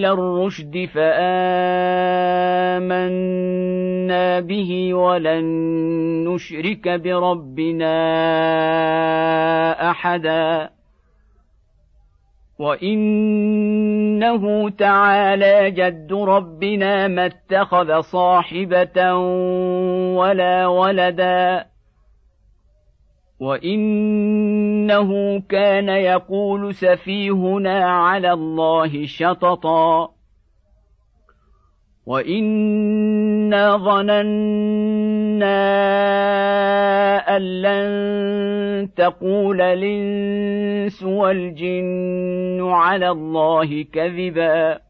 إلى الرشد فآمنا به ولن نشرك بربنا أحدا. وإنه تعالى جد ربنا ما اتخذ صاحبة ولا ولدا. وانه كان يقول سفيهنا على الله شططا. وإنا ظننا أن لن تقول الإنس والجن على الله كذبا.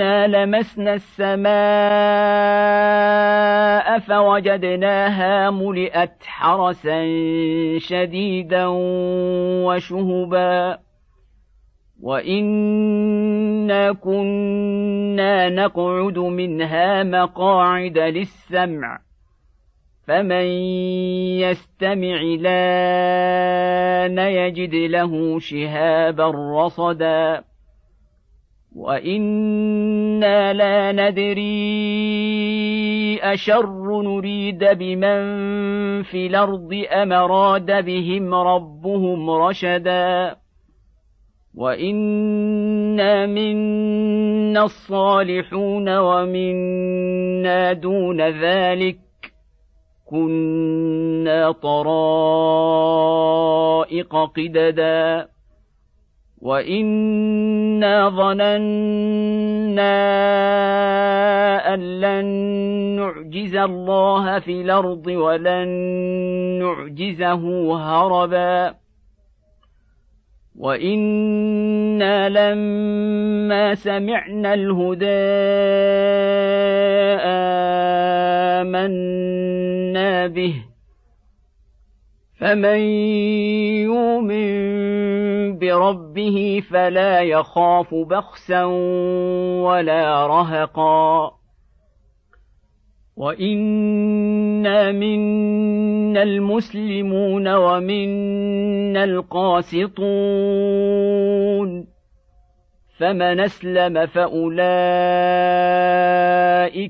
وانا لمسنا السماء فوجدناها ملئت حرسا شديدا وشهبا وانا كنا نقعد منها مقاعد للسمع فمن يستمع لأن يجد له شهابا رصدا وأنا لا ندري اشر نريد بمن في الأرض ام اراد بهم ربهم رشدا وانا منا الصالحون ومنا دون ذلك كنا طرائق قددا وانا ظننا ان لن نعجز الله في الأرض ولن نعجزه هربا وأنا لما سمعنا الهدى امنا به فمن يؤمن بربه فلا يخاف بخسا ولا رهقا. وانا منا المسلمون ومنا القاسطون. فمن اسلم فاولئك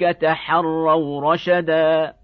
تحروا رشدا.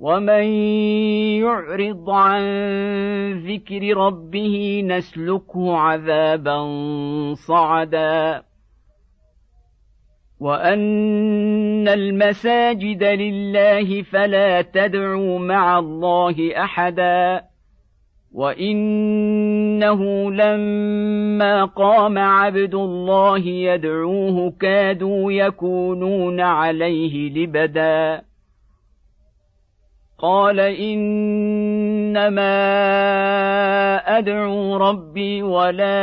ومن يعرض عن ذكر ربه نسلكه عذابا صعدا وان المساجد لله فلا تدعوا مع الله احدا وانه لما قام عبد الله يدعوه كادوا يكونون عليه لبدا قال إنما أدعو ربي ولا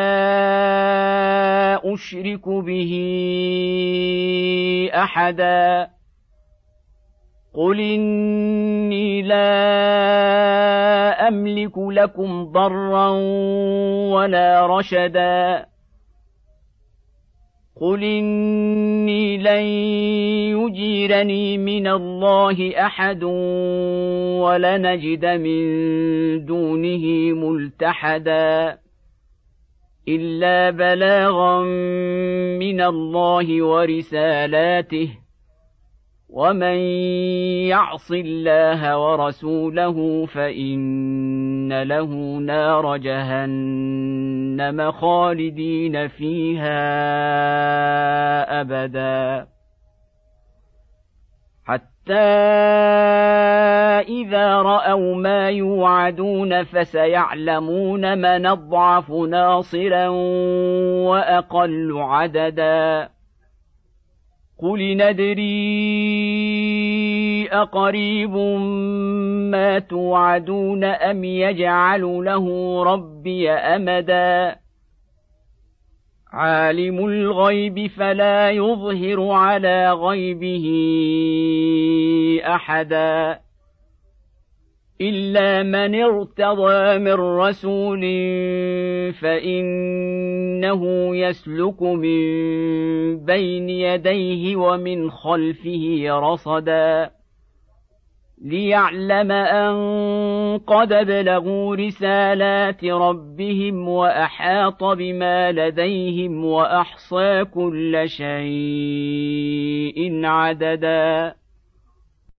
أشرك به أحدا. قل إني لا أملك لكم ضرا ولا رشدا. قل اني لن يجيرني من الله احد ولنجد من دونه ملتحدا الا بلاغا من الله ورسالاته ومن يعص الله ورسوله فان له نار جهنم خالدين فيها ابدا حتى اذا راوا ما يوعدون فسيعلمون من اضعف ناصرا واقل عددا قل ندري اقريب ما توعدون ام يجعل له ربي امدا عالم الغيب فلا يظهر على غيبه احدا الا من ارتضى من رسول فانه يسلك من بين يديه ومن خلفه رصدا ليعلم ان قد ابلغوا رسالات ربهم واحاط بما لديهم واحصى كل شيء عددا